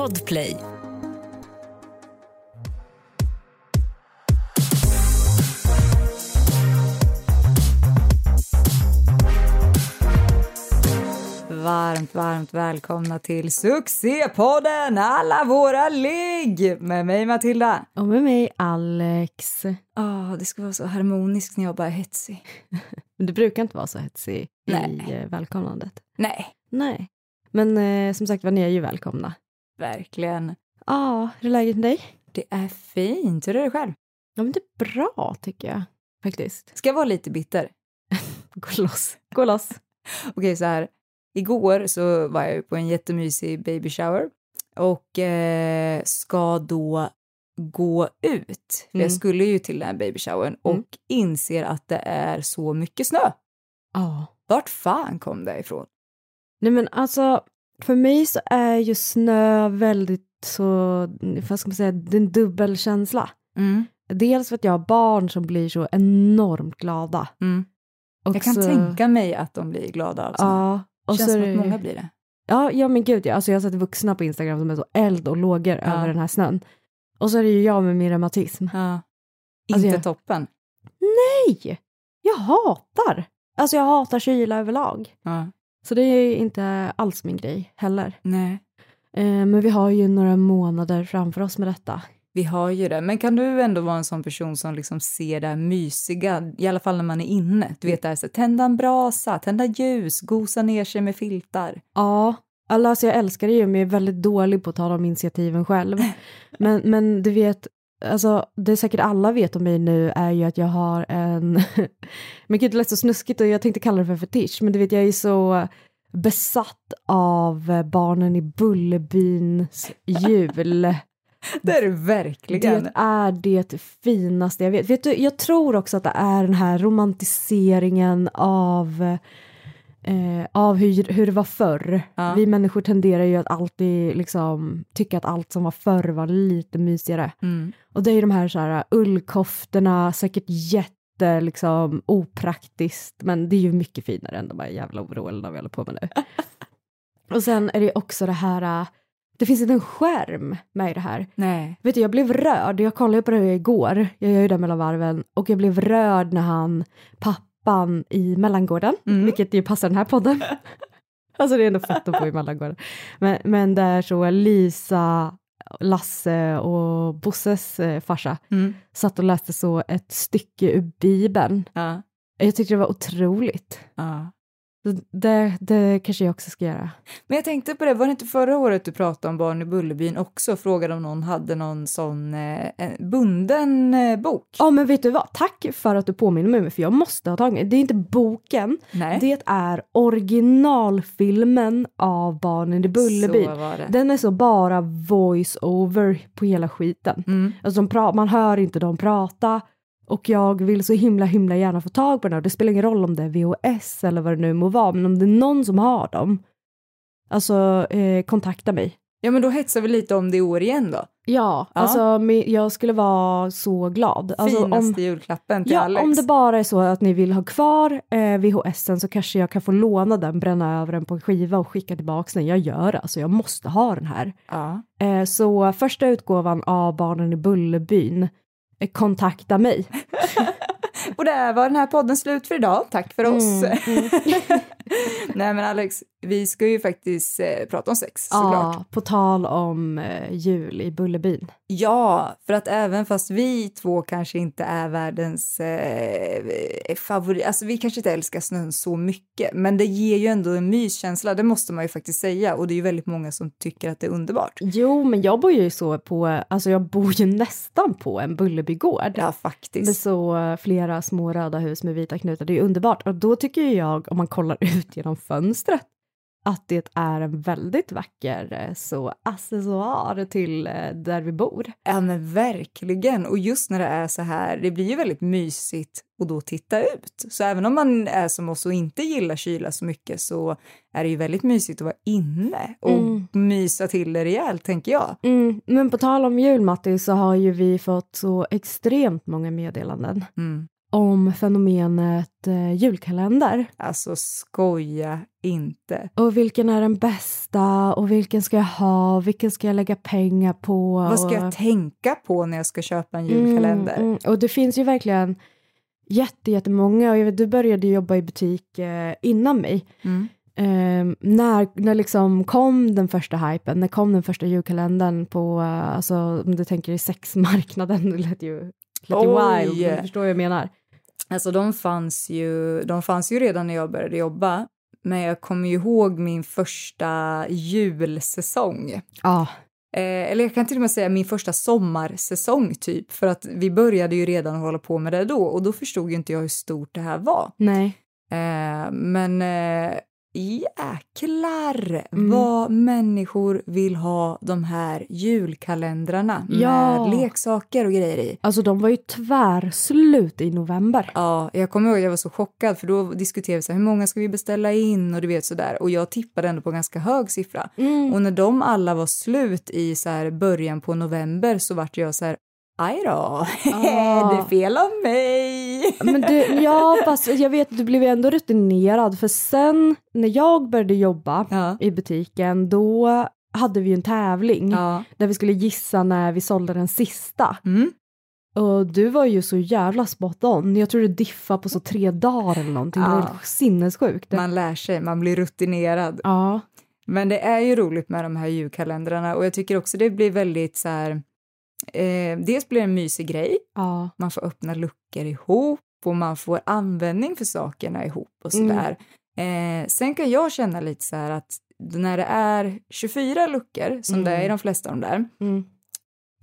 Podplay. Varmt, varmt välkomna till succépodden Alla våra ligg med mig Matilda. Och med mig Alex. Oh, det ska vara så harmoniskt när jag bara är hetsig. Men du brukar inte vara så hetsig Nej. i eh, välkomnandet. Nej, Nej. Men eh, som sagt var, ni är ju välkomna. Verkligen. Ja, hur är läget med dig? Det är fint. Hur är det själv? Ja, men det är bra tycker jag. Faktiskt. Ska jag vara lite bitter? Gå loss. Gå loss. Okej, så här. Igår så var jag på en jättemysig baby shower och eh, ska då gå ut. Mm. jag skulle ju till den här baby showern och Mm. inser att det är så mycket snö. Ja. Vart fan kom det ifrån? Nej men alltså, för mig så är ju snö väldigt så, vad ska man säga, det är en dubbelkänsla. Mm. Dels för att jag har barn som blir så enormt glada. Mm. Jag kan så- tänka mig att de blir glada snö. Ja. Och Känns så som att många blir det. Ja, ja men gud, ja. alltså jag har sett vuxna på Instagram som är så eld och lågor Ja. över den här snön. Och så är det ju jag med min reumatism. Ja. Alltså, Inte jag- toppen. Nej! Jag hatar! Alltså jag hatar kyla överlag. Ja. Så det är inte alls min grej heller. Nej. Eh, men vi har ju några månader framför oss med detta. Vi har ju det. Men kan du ändå vara en sån person som liksom ser det här mysiga, i alla fall när man är inne? Du vet det här, så, tända en brasa, tända ljus, gosa ner sig med filtar. Ja, alltså jag älskar det ju men jag är väldigt dålig på att ta de initiativen själv. Men, men du vet, alltså det säkert alla vet om mig nu är ju att jag har en, men gud det lät så snuskigt och jag tänkte kalla det för fetisch, men du vet jag är så besatt av barnen i Bullerbyns jul. Det är du verkligen. Det är det finaste jag vet. vet du, jag tror också att det är den här romantiseringen av eh, av hur, hur det var förr. Ja. Vi människor tenderar ju att alltid liksom tycka att allt som var förr var lite mysigare. Mm. Och det är ju de här, så här ullkoftorna, säkert jätte liksom opraktiskt, men det är ju mycket finare än de här jävla overallerna vi håller på med nu. Och sen är det också det här, äh, det finns inte en skärm med i det här. Nej. Vet du, jag blev rörd, jag kollade på det igår, jag gör ju det mellan varven, och jag blev rörd när han, pappan i mellangården, Mm. vilket ju passar den här podden. alltså det är ändå fett att bo i mellangården. Men, men där så Lisa, Lasse och Bosses eh, farsa Mm. satt och läste så ett stycke ur Bibeln. Ja. Jag tyckte det var otroligt. Ja. Det, det kanske jag också ska göra. Men jag tänkte på det, var det inte förra året du pratade om barn i Bullerbyn också? Frågade om någon hade någon sån eh, en bunden eh, bok? Ja men vet du vad, tack för att du påminner mig för jag måste ha tagit Det är inte boken, Nej. det är originalfilmen av Barnen i Bullerbyn. Den är så bara voice-over på hela skiten. Mm. Alltså pra- man hör inte dem prata och jag vill så himla himla gärna få tag på den här. Det spelar ingen roll om det är VHS eller vad det nu må vara, men om det är någon som har dem, alltså eh, kontakta mig. Ja, men då hetsar vi lite om det i år igen då. Ja, Ja. alltså jag skulle vara så glad. Alltså, om, Finaste julklappen till ja, Alex. om det bara är så att ni vill ha kvar eh, VHSen så kanske jag kan få låna den, bränna över den på en skiva och skicka tillbaka den. Jag gör det, alltså jag måste ha den här. Ja. Eh, så första utgåvan av Barnen i Bullerbyn, kontakta mig. Och där var den här podden slut för idag. Tack för oss. Mm, Nej men Alex, vi ska ju faktiskt eh, prata om sex såklart. Ja, på tal om eh, jul i Bullerbyn. Ja, för att även fast vi två kanske inte är världens eh, favorit, alltså vi kanske inte älskar snön så mycket, men det ger ju ändå en myskänsla, det måste man ju faktiskt säga och det är ju väldigt många som tycker att det är underbart. Jo, men jag bor ju så på, alltså jag bor ju nästan på en Bullerbygård. Ja, Med faktiskt. så eh, flera små röda hus med vita knutar, det är underbart. Och då tycker jag, om man kollar ut genom fönstret, att det är en väldigt vacker eh, så accessoar till eh, där vi bor. Ja, men verkligen. Och just när det är så här, det blir ju väldigt mysigt att då titta ut. Så även om man är som oss och inte gillar kyla så mycket så är det ju väldigt mysigt att vara inne och Mm. mysa till det rejält, tänker jag. Mm, men på tal om jul, Matti, så har ju vi fått så extremt många meddelanden. Mm. Om fenomenet eh, julkalender. Alltså skoja inte. Och vilken är den bästa och vilken ska jag ha, vilken ska jag lägga pengar på? Vad ska och... jag tänka på när jag ska köpa en julkalender? Mm, mm. Och det finns ju verkligen jätte, jättemånga och jag vet, du började jobba i butik eh, innan mig. Mm. Eh, när, när liksom kom den första hypen, när kom den första julkalendern på, eh, alltså om du tänker i sexmarknaden, det lät ju, ju Oj. wild, men du förstår vad jag menar. Alltså de fanns, ju, de fanns ju redan när jag började jobba. Men jag kommer ju ihåg min första julsäsong. Ja, Eh, eller jag kan till och med säga min första sommarsäsong typ. För att vi började ju redan hålla på med det då och då förstod ju inte jag hur stort det här var. nej. Eh, men eh, jäklar Mm. vad människor vill ha de här julkalendrarna Ja. med leksaker och grejer i. Alltså de var ju tvärslut i november. Ja, jag kommer ihåg jag var så chockad för då diskuterade vi så här, hur många ska vi beställa in och du vet sådär och jag tippade ändå på en ganska hög siffra. Mm. Och när de alla var slut i så här början på november så vart jag så här, aj då, Ah. det är fel av mig. Men du, ja, fast jag vet, du blev ju ändå rutinerad för sen när jag började jobba Ja. i butiken då hade vi ju en tävling Ja. där vi skulle gissa när vi sålde den sista. Mm. Och du var ju så jävla spot on. Jag tror du diffade på så tre dagar eller någonting. Det var Ja. sinnessjukt. Man lär sig, man blir rutinerad. Ja. Men det är ju roligt med de här julkalendrarna och jag tycker också det blir väldigt så här, eh, dels blir det en mysig grej, ja. man får öppna luckor ihop och man får användning för sakerna ihop och Mm. sådär. Eh, sen kan jag känna lite så här att när det är 24 luckor, som det är i Mm. de flesta av de där, Mm.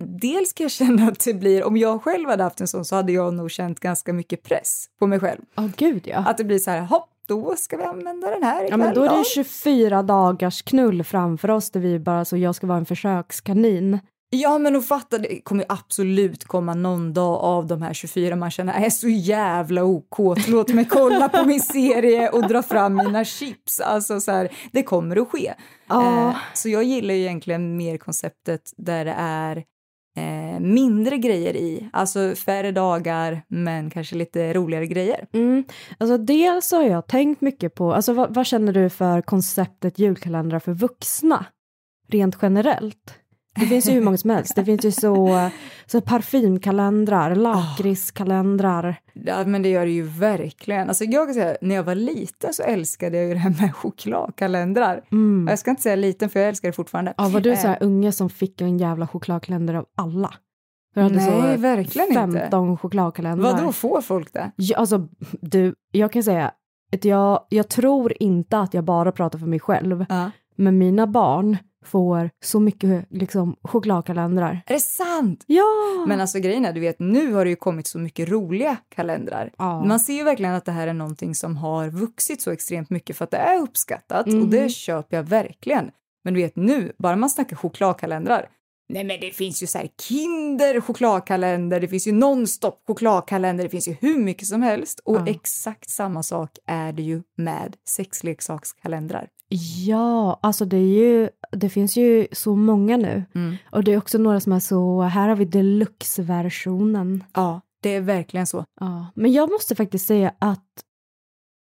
dels kan jag känna att det blir, om jag själv hade haft en sån så hade jag nog känt ganska mycket press på mig själv. Åh gud ja. Att det blir så här, hopp, då ska vi använda den här Ja ikväll men då är det 24 dagars knull framför oss där vi bara så jag ska vara en försökskanin. Ja, men att fatta, det kommer absolut komma någon dag av de här 24 man känner är så jävla okåt, låt mig kolla på min serie och dra fram mina chips. Alltså så här, det kommer att ske. Ja. Eh, så jag gillar ju egentligen mer konceptet där det är eh, mindre grejer i, alltså färre dagar men kanske lite roligare grejer. Mm. Alltså dels har jag tänkt mycket på, alltså vad, vad känner du för konceptet julkalendrar för vuxna? Rent generellt. Det finns ju hur många som helst. Det finns ju så, så parfymkalendrar, lakritskalendrar. Ja, men det gör det ju verkligen. Alltså jag kan säga, när jag var liten så älskade jag ju det här med chokladkalendrar. Mm. Jag ska inte säga liten för jag älskar det fortfarande. Ja, var du Eh, så här unge som fick en jävla chokladkalender av alla? Nej, verkligen inte. 15 chokladkalendrar. Vadå, får folk det? Ja, alltså, du, jag kan säga att jag, jag tror inte att jag bara pratar för mig själv, Ja. men mina barn får så mycket liksom, chokladkalendrar. Är det sant? Ja! Men alltså grejen är, du vet, nu har det ju kommit så mycket roliga kalendrar. ja. Man ser ju verkligen att det här är någonting som har vuxit så extremt mycket för att det är uppskattat och Mhm. det köper jag verkligen. Men du vet nu, bara man snackar chokladkalendrar. Nej men det finns ju så här Kinder chokladkalender, det finns ju nonstop chokladkalender, det finns ju hur mycket som helst. Och Ja. exakt samma sak är det ju med sexleksakskalendrar. Ja, alltså det är ju, det finns ju så många nu. Mm. Och det är också några som är så, här har vi deluxe-versionen. Ja, det är verkligen så. Ja, men jag måste faktiskt säga att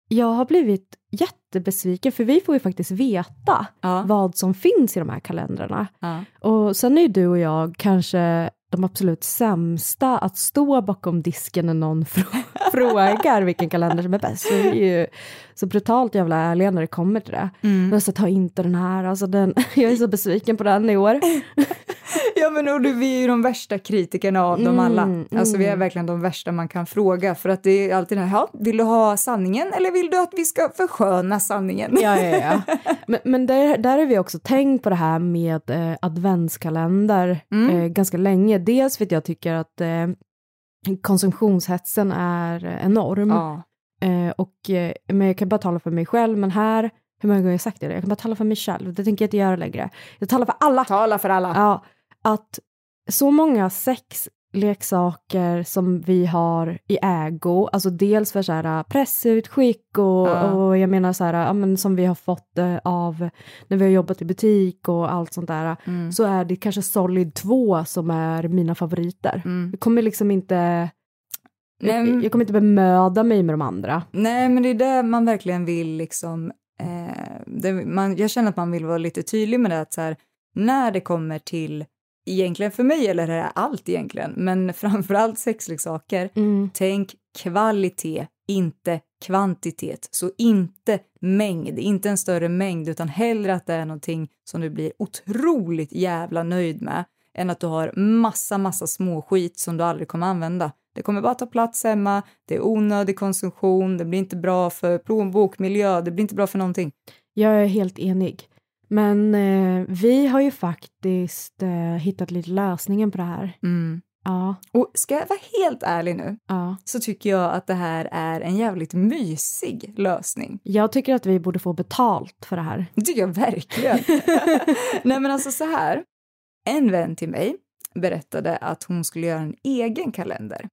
jag har blivit jättebesviken för vi får ju faktiskt veta Ja. vad som finns i de här kalendrarna. Ja. Och sen är ju du och jag kanske de absolut sämsta att stå bakom disken när någon frå- frågar vilken kalender som är bäst. Vi är ju så brutalt jävla ärliga när det kommer till det. Mm. Men så ta inte den här, alltså den, jag är så besviken på den i år. Ja men och du, vi är ju de värsta kritikerna av dem Mm, alla. Alltså vi är mm. verkligen de värsta man kan fråga för att det är alltid det här, ja, vill du ha sanningen eller vill du att vi ska försköna sanningen? Ja, ja, ja. Men, men där, där har vi också tänkt på det här med eh, adventskalender Mm. eh, ganska länge. Dels för att jag tycker att eh, konsumtionshetsen är enorm. Ja. Eh, och, eh, men jag kan bara tala för mig själv, men här, hur många gånger har jag sagt det? Jag kan bara tala för mig själv, det tänker jag inte göra längre. Jag talar för alla. Tala för alla. Ja, att så många sexleksaker som vi har i ägo, alltså dels för så här pressutskick och, Ja. och jag menar så här, ja, men som vi har fått eh, av när vi har jobbat i butik och allt sånt där, Mm. så är det kanske Solid 2 som är mina favoriter. Mm. Det kommer liksom inte Nej, Jag, jag kommer inte bemöda mig med de andra. Nej, men det är det man verkligen vill liksom... Eh, det, man, jag känner att man vill vara lite tydlig med det att så här, när det kommer till, egentligen för mig eller det är allt egentligen, men framförallt sexleksaker, Mm. tänk kvalitet, inte kvantitet. Så inte mängd, inte en större mängd, utan hellre att det är någonting som du blir otroligt jävla nöjd med än att du har massa, massa småskit som du aldrig kommer använda. Det kommer bara ta plats hemma, det är onödig konsumtion, det blir inte bra för plånbok, miljö, det blir inte bra för någonting. Jag är helt enig. Men eh, vi har ju faktiskt eh, hittat lite lösningen på det här. Mm. Ja, Och ska jag vara helt ärlig nu ja. så tycker jag att det här är en jävligt mysig lösning. Jag tycker att vi borde få betalt för det här. Det tycker jag verkligen. Nej men alltså så här, en vän till mig berättade att hon skulle göra en egen kalender.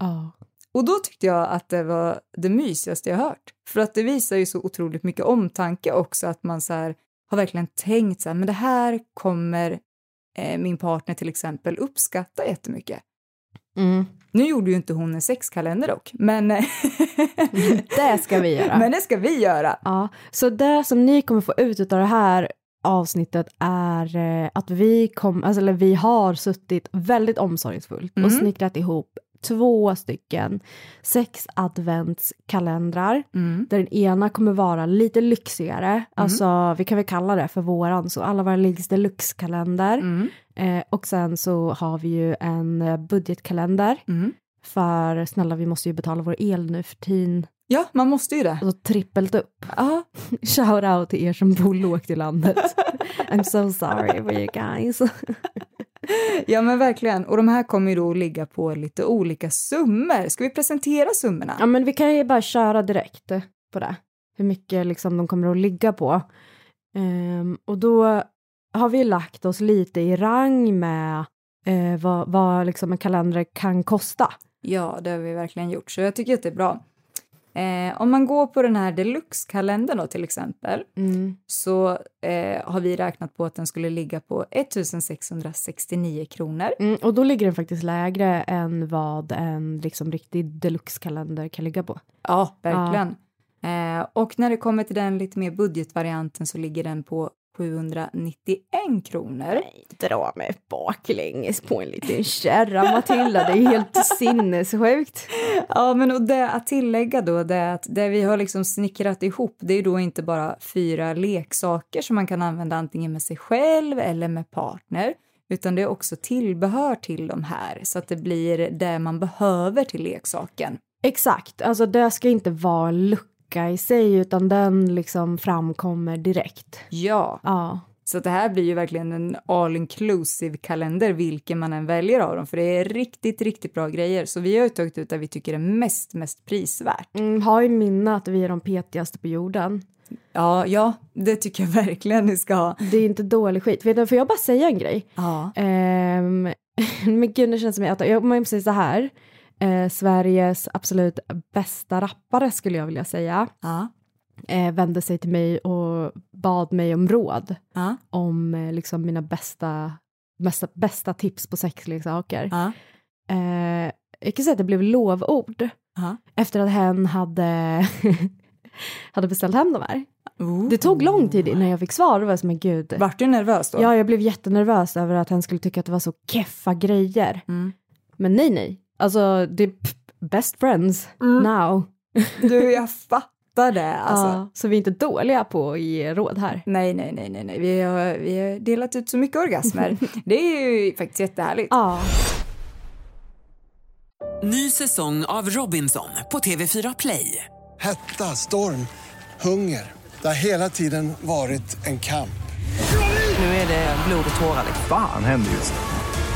Ja. Och då tyckte jag att det var det mysigaste jag hört. För att det visar ju så otroligt mycket omtanke också, att man så här har verkligen tänkt så här, men det här kommer eh, min partner till exempel uppskatta jättemycket. Mm. Nu gjorde ju inte hon en sexkalender dock, men, Det ska vi göra. men det ska vi göra. Ja, så det som ni kommer få ut av det här avsnittet är eh, att vi, kom, alltså, eller vi har suttit väldigt omsorgsfullt Mm. och snickrat ihop två stycken sex adventskalendrar Mm. där den ena kommer vara lite lyxigare, alltså vi kan väl kalla det för våran, så alla våra liggs deluxe-kalender. Mm. Eh, och sen så har vi ju en eh, budgetkalender, Mm. för snälla vi måste ju betala vår el nu för tiden, Ja, man måste ju det. alltså trippelt upp. Ja, Shout out till er som bor lågt i landet. I'm so sorry for you guys. ja men verkligen. Och de här kommer ju då att ligga på lite olika summor. Ska vi presentera summorna? Ja men vi kan ju bara köra direkt på det. Hur mycket liksom de kommer att ligga på. Ehm, och då har vi lagt oss lite i rang med eh, vad, vad liksom en kalender kan kosta. Ja, det har vi verkligen gjort, så jag tycker att det är bra. Eh, om man går på den här deluxe-kalendern då till exempel Mm. så eh, har vi räknat på att den skulle ligga på 1669 kronor. Mm, och då ligger den faktiskt lägre än vad en liksom riktig deluxe-kalender kan ligga på. Ja, verkligen. Eh, och när det kommer till den lite mer budgetvarianten så ligger den på 791 kronor. Dra mig baklänges på en liten kärra Matilda, det är helt sinnessjukt. Ja, men och det att tillägga då det är att det vi har liksom snickrat ihop, det är då inte bara fyra leksaker som man kan använda antingen med sig själv eller med partner, utan det är också tillbehör till de här så att det blir det man behöver till leksaken. Exakt, alltså det ska inte vara en lucka i sig utan den liksom framkommer direkt. Ja, Ja, så det här blir ju verkligen en all inclusive kalender vilken man än väljer av dem, för det är riktigt, riktigt bra grejer. Så vi har ju tagit ut det vi tycker är mest, mest prisvärt. mm, ha i minne att vi är de petigaste på jorden. Ja, ja, det tycker jag verkligen ni ska ha. Det är inte dålig skit. Vet du, får jag bara säga en grej? Ja. Ehm, men gud, det känns som att jag måste säga så här. Eh, Sveriges absolut bästa rappare skulle jag vilja säga Ja. eh, vände sig till mig och bad mig om råd Ja. om eh, liksom mina bästa, bästa, bästa tips på sexleksaker. Ja. Eh, jag kan säga att det blev lovord efter att hen hade, hade beställt hem de här. Det tog lång tid innan jag fick svar. Det var som en gud. Vart du nervös då? Ja, jag blev jättenervös över att hen skulle tycka att det var så keffa grejer. Mm. Men nej, nej. Alltså, det är best friends Mm. now. Du, jag fattar det. Alltså. Ja, så vi är inte dåliga på att ge råd här. Nej, nej, nej, nej, nej. Vi har, vi har delat ut så mycket orgasmer. det är ju faktiskt jättehärligt. Ja, Ny säsong av Robinson på TV4 Play. Hetta, storm, hunger. Det har hela tiden varit en kamp. Nu är det blod och tårar. Fan händer just nu.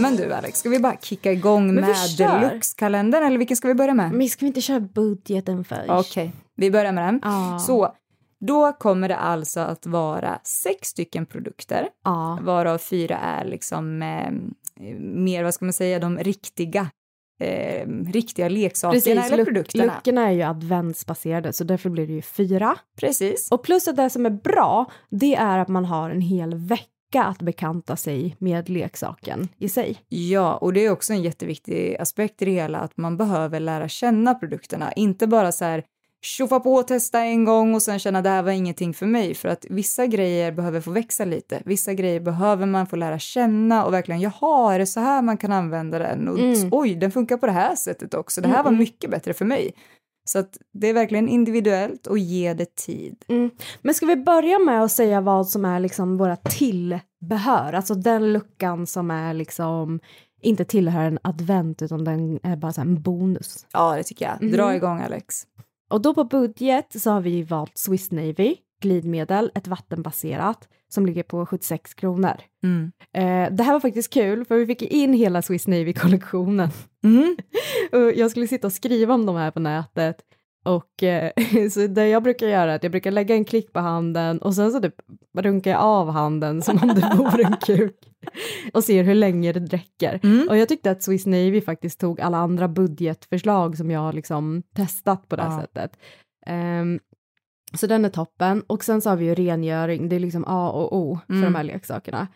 Men du Alex, ska vi bara kicka igång Men med deluxe-kalendern eller vilken ska vi börja med? Men ska vi inte köra budgeten först? Okej, vi börjar med den. Ja. Så, då kommer det alltså att vara sex stycken produkter, Ja. varav fyra är liksom eh, mer, vad ska man säga, de riktiga, eh, riktiga leksakerna Precis, eller luck- produkterna. luckorna är ju adventsbaserade så därför blir det ju fyra. Precis. Och plus att det som är bra, det är att man har en hel vecka att bekanta sig med leksaken i sig. Ja, och det är också en jätteviktig aspekt i det hela, att man behöver lära känna produkterna, inte bara så här tjoffa på och testa en gång och sen känna det här var ingenting för mig. För att vissa grejer behöver få växa lite. Vissa grejer behöver man få lära känna och verkligen, jaha, är det så här man kan använda den? Och Mm. oj, den funkar på det här sättet också. Det här var mycket bättre för mig. Så det är verkligen individuellt och ge det tid. Mm. Men ska vi börja med att säga vad som är liksom våra tillbehör, alltså den luckan som är liksom inte tillhör en advent utan den är bara en bonus. Ja, det tycker jag. Dra igång Alex. Och då på budget så har vi valt Swiss Navy, glidmedel, ett vattenbaserat som ligger på 76 kronor. Mm. Eh, det här var faktiskt kul för vi fick in hela Swiss Navy-kollektionen. Mm. Jag skulle sitta och skriva om de här på nätet och eh, så det jag brukar göra är att jag brukar lägga en klick på handen och sen så typ runkar jag av handen som om det vore en kuk och ser hur länge det räcker. Mm. Och jag tyckte att Swiss Navy faktiskt tog alla andra budgetförslag som jag har liksom testat på det här Ja. sättet. Ehm, så den är toppen. Och sen så har vi ju rengöring, det är liksom A och O för Mm. de här leksakerna.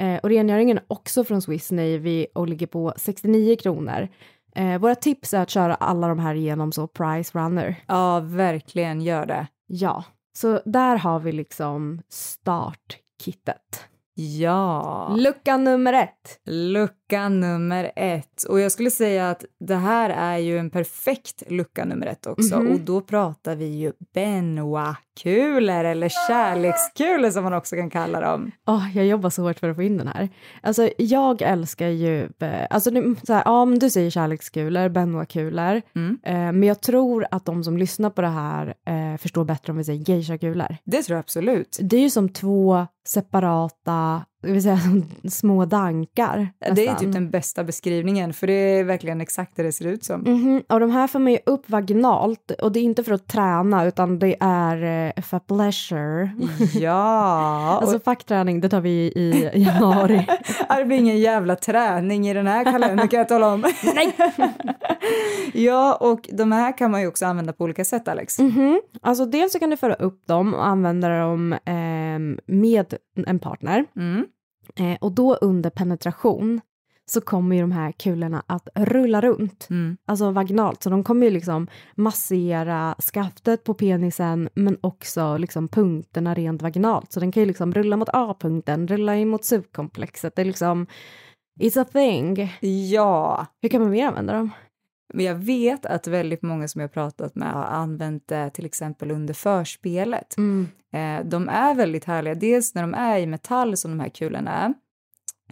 Eh, och rengöringen är också från Swiss Navy och ligger på 69 kronor. Eh, våra tips är att köra alla de här igenom så Price Runner. Ja, verkligen gör det. Ja, så där har vi liksom startkittet. Ja. Lucka nummer ett. Lucka nummer ett. Och jag skulle säga att det här är ju en perfekt lucka nummer ett också. Mhm. Och då pratar vi ju Benoit-kulor eller kärlekskulor som man också kan kalla dem. Åh, jag jobbar så hårt för att få in den här. Alltså, jag älskar ju, eh, alltså, nu, så här, ja, du säger kärlekskulor, Benoit-kulor, Mm. eh, men jag tror att de som lyssnar på det här eh, förstår bättre om vi säger geisha-kulor. Det tror jag absolut. Det är ju som två separata, jag vill säga små dankar. Det är nästan. typ den bästa beskrivningen för det är verkligen exakt det det ser ut som. Mhm, Och de här får man ju upp vaginalt och det är inte för att träna utan det är eh, för pleasure. Ja, Alltså fackträning, det tar vi i januari. och det blir ingen jävla träning i den här kalendern kan jag tala om. Nej! ja, och de här kan man ju också använda på olika sätt, Alex. Mhm. Alltså dels så kan du föra upp dem och använda dem ehm, med en partner. Mm. Eh, och då under penetration så kommer ju de här kulorna att rulla runt, Mm. alltså vaginalt. Så de kommer ju liksom massera skaftet på penisen men också liksom punkterna rent vaginalt. Så den kan ju liksom rulla mot A-punkten, rulla in mot subkomplexet. Det är liksom, it's a thing. Ja, Hur kan man mer använda dem? Men jag vet att väldigt många som jag pratat med har använt det till exempel under förspelet. Eh, de är väldigt härliga, dels när de är i metall som de här kulorna är,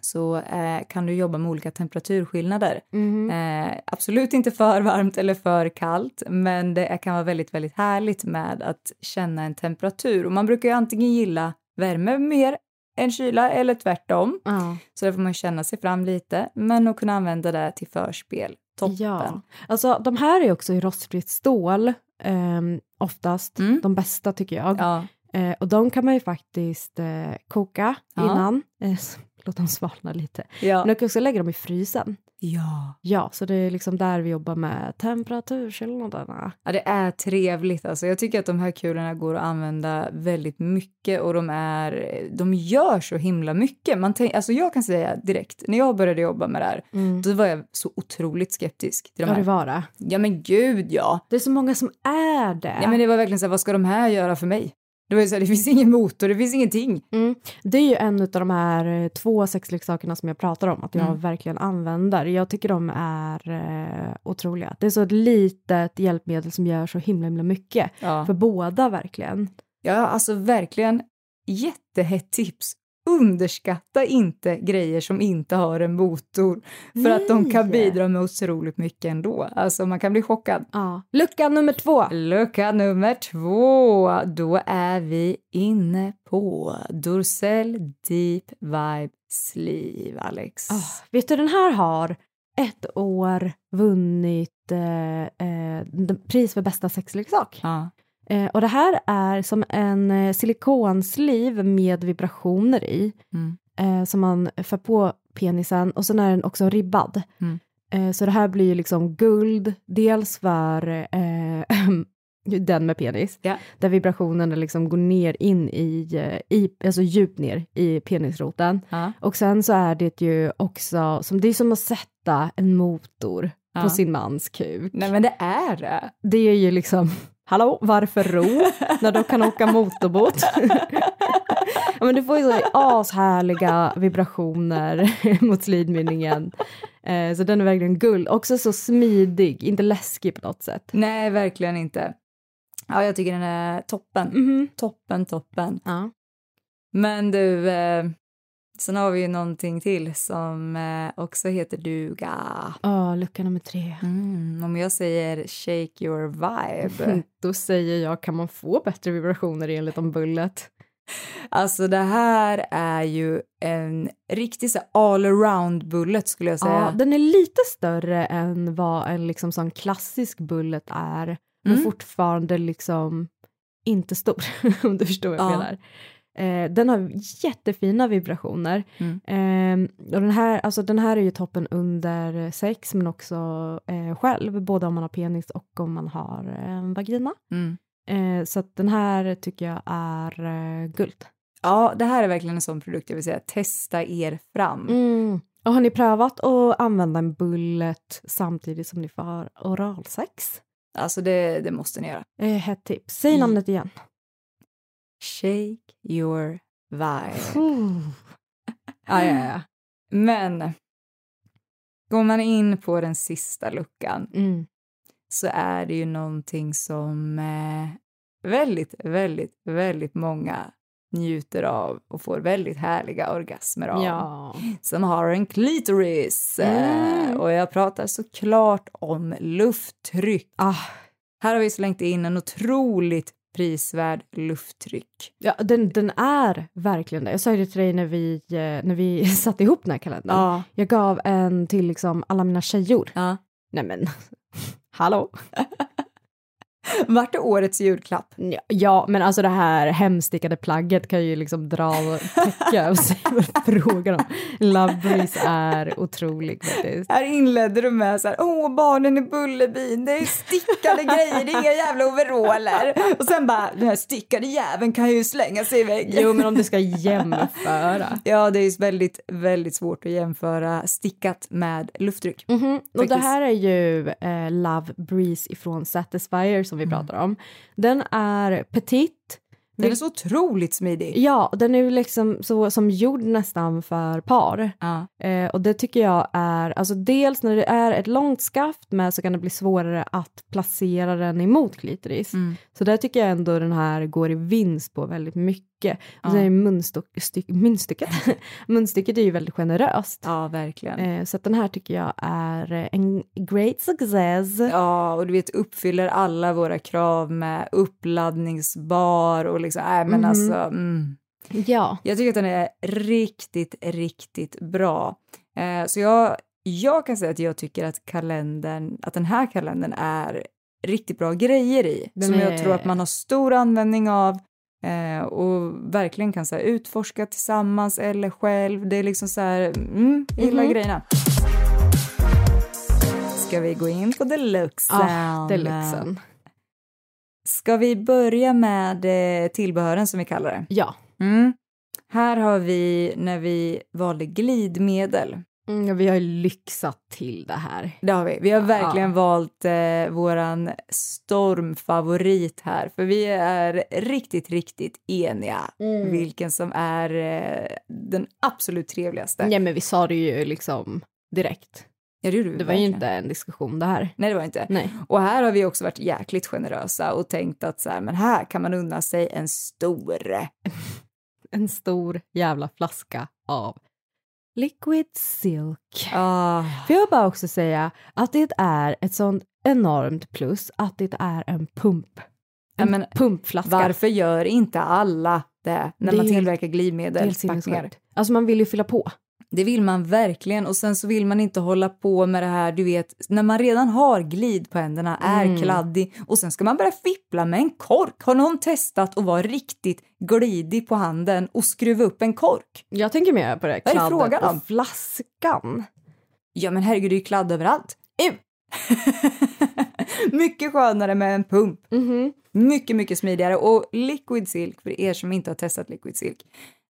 så eh, kan du jobba med olika temperaturskillnader. Mhm. Eh, absolut inte för varmt eller för kallt, men det kan vara väldigt, väldigt härligt med att känna en temperatur. Och man brukar ju antingen gilla värme mer än kyla eller tvärtom. Ja. Så där får man känna sig fram lite, men att kunna använda det till förspel. Toppen. Ja, alltså de här är också i rostfritt stål ehm, oftast, Mm. de bästa tycker jag. Ja. Eh, och de kan man ju faktiskt eh, koka Ja. innan, eh, låt dem svalna lite. Ja. Men du kan också lägga dem i frysen. Ja. Ja, så det är liksom där vi jobbar med temperaturskillnaderna. Ja, det är trevligt. Alltså, jag tycker att de här kulorna går att använda väldigt mycket och de, är, de gör så himla mycket. Man tänk, alltså, jag kan säga direkt, när jag började jobba med det här, Mm. då var jag så otroligt skeptisk till de Ja, det här. var det. Ja, men gud, ja. Det är så många som är det. ja men det var verkligen så här, vad ska de här göra för mig? Det var ju så här, det finns ingen motor, det finns ingenting. Mm. Det är ju en av de här eh, två sexleksakerna som jag pratar om, att jag Mm. verkligen använder. Jag tycker de är eh, otroliga. Det är så ett litet hjälpmedel som gör så himla, himla mycket. Ja. För båda verkligen. ja, alltså verkligen jättehett tips. Underskatta inte grejer som inte har en motor för att de kan Nej. bidra med otroligt mycket ändå. Alltså man kan bli chockad. Ja. Lucka nummer två. Lucka nummer två, då är vi inne på Dorsell Deep Vibe Sleeve, Alex. Ah, vet du, den här har ett år vunnit eh, eh, pris för bästa sexleksak. Ja. Eh, och det här är som en eh, silikonsliv med vibrationer i Mm. eh, som man för på penisen och sen är den också ribbad. Mm. Eh, så det här blir ju liksom guld, dels för eh, den med penis, Ja. där vibrationerna liksom går ner in i, eh, i, alltså djupt ner i penisroten. Ja. Och sen så är det ju också, som, det är som att sätta en motor Ja. på sin mans kuk. Nej men det är det. Det är ju liksom, hallå, varför ro när du kan åka motorbåt? ja, men du får ju så ashärliga vibrationer mot slidmynningen. Eh, så den är verkligen guld. Också så smidig, inte läskig på något sätt. Nej, verkligen inte. Ja, jag tycker den är toppen. Mhm. Toppen, toppen. Ja. Men du, eh, sen har vi ju någonting till som eh, också heter duga. Åh, lucka nummer tre. Mm, om jag säger shake your vibe. Då säger jag, kan man få bättre vibrationer enligt om bullet? Alltså det här är ju en riktig så här all around bullet skulle jag säga. Ja, den är lite större än vad en liksom sån klassisk bullet är, men Mm. fortfarande liksom inte stor, om du förstår vad jag Ja. menar. Eh, den har jättefina vibrationer. Mm. Eh, och den, här, alltså den här är ju toppen under sex, men också eh, själv, både om man har penis och om man har eh, en vagina. Mm. Eh, så den här tycker jag är eh, guld. Ja, det här är verkligen en sån produkt jag vill säga, testa er fram. Mm. Och har ni prövat att använda en bullet samtidigt som ni får oralsex? Alltså det, det måste ni göra. Eh, hett tips. Säg namnet igen. Shake your vibe. ja, ja, ja. Men går man in på den sista luckan Mm. så är det ju någonting som eh, väldigt, väldigt, väldigt många njuter av och får väldigt härliga orgasmer av. Ja. Som har en klitoris. Mm. Eh, och jag pratar såklart om lufttryck. Ah, Här har vi slängt in en otroligt prisvärd lufttryck. ja den, den är verkligen det. Jag sa ju det till dig när vi, eh, när vi satte ihop den här kalendern. Ja. Jag gav en till liksom alla mina tjejor. ja. Nej men, hallå? Vart är årets julklapp? Ja, men alltså det här hemstickade plagget kan ju liksom dra och se vad frågan om. Love Breeze är otrolig faktiskt. Här inledde du med så här, åh barnen i Bullerbyn, det är stickade grejer, det är inga jävla overaller. Och sen bara, den här stickade jäveln kan ju slänga sig i väggen. Jo, men om du ska jämföra. Ja, det är ju väldigt, väldigt svårt att jämföra stickat med lufttryck. Mhm, Och det här är ju eh, Love Breeze ifrån Satisfyer som vi pratar om. Den är petit. Den är så otroligt smidig. Ja, den är liksom så som gjord nästan för par. Ja. Eh, och det tycker jag är, alltså dels när det är ett långt skaft med så kan det bli svårare att placera den emot klitoris. Mm. Så där tycker jag ändå den här går i vinst på väldigt mycket. Och Ja. är munstycket, munstycket är ju väldigt generöst. ja, verkligen. Eh, så den här tycker jag är en great success. Ja, och du vet uppfyller alla våra krav med uppladdningsbar och liksom, nej men Mhm. alltså. Mm. Ja. Jag tycker att den är riktigt, riktigt bra. Eh, så jag, jag kan säga att jag tycker att kalendern, att den här kalendern är riktigt bra grejer i. Den som är- jag tror att man har stor användning av eh, och verkligen kan så här, utforska tillsammans eller själv. Det är liksom så här, mm, gillar Mhm. grejerna. Ska vi gå in på deluxen? Ah, deluxen. Ska vi börja med eh, tillbehören som vi kallar det? Ja. Mm. Här har vi när vi valde glidmedel. Mm, vi har ju lyxat till det här. Det har vi. Vi har verkligen valt eh, våran stormfavorit här, för vi är riktigt, riktigt eniga Mm. vilken som är eh, den absolut trevligaste. Ja, men vi sa det ju liksom direkt. Ja, det Det var ju verkligen. inte en diskussion det här. Nej, det var inte. Nej. Och här har vi också varit jäkligt generösa och tänkt att så här, men här kan man unna sig en stor. en stor jävla flaska av liquid silk. Ah, Får jag bara också säga att det är ett sånt enormt plus att det är en pump. Ja, En men pumpflaska. varför gör inte alla det när Det man tillverkar sinnessjukt. Alltså man vill ju fylla på. Det vill man verkligen och sen så vill man inte hålla på med det här, du vet, när man redan har glid på händerna, är Mm. kladdig och sen ska man börja fippla med en kork. Har någon testat att vara riktigt glidig på handen och skruva upp en kork? Jag tänker mer på det Vad är det kladdet frågan om? flaskan. Ja men herregud, det är ju kladd överallt. Ew. mycket skönare med en pump. Mhm. Mycket, mycket smidigare. Och liquid silk, för er som inte har testat liquid silk,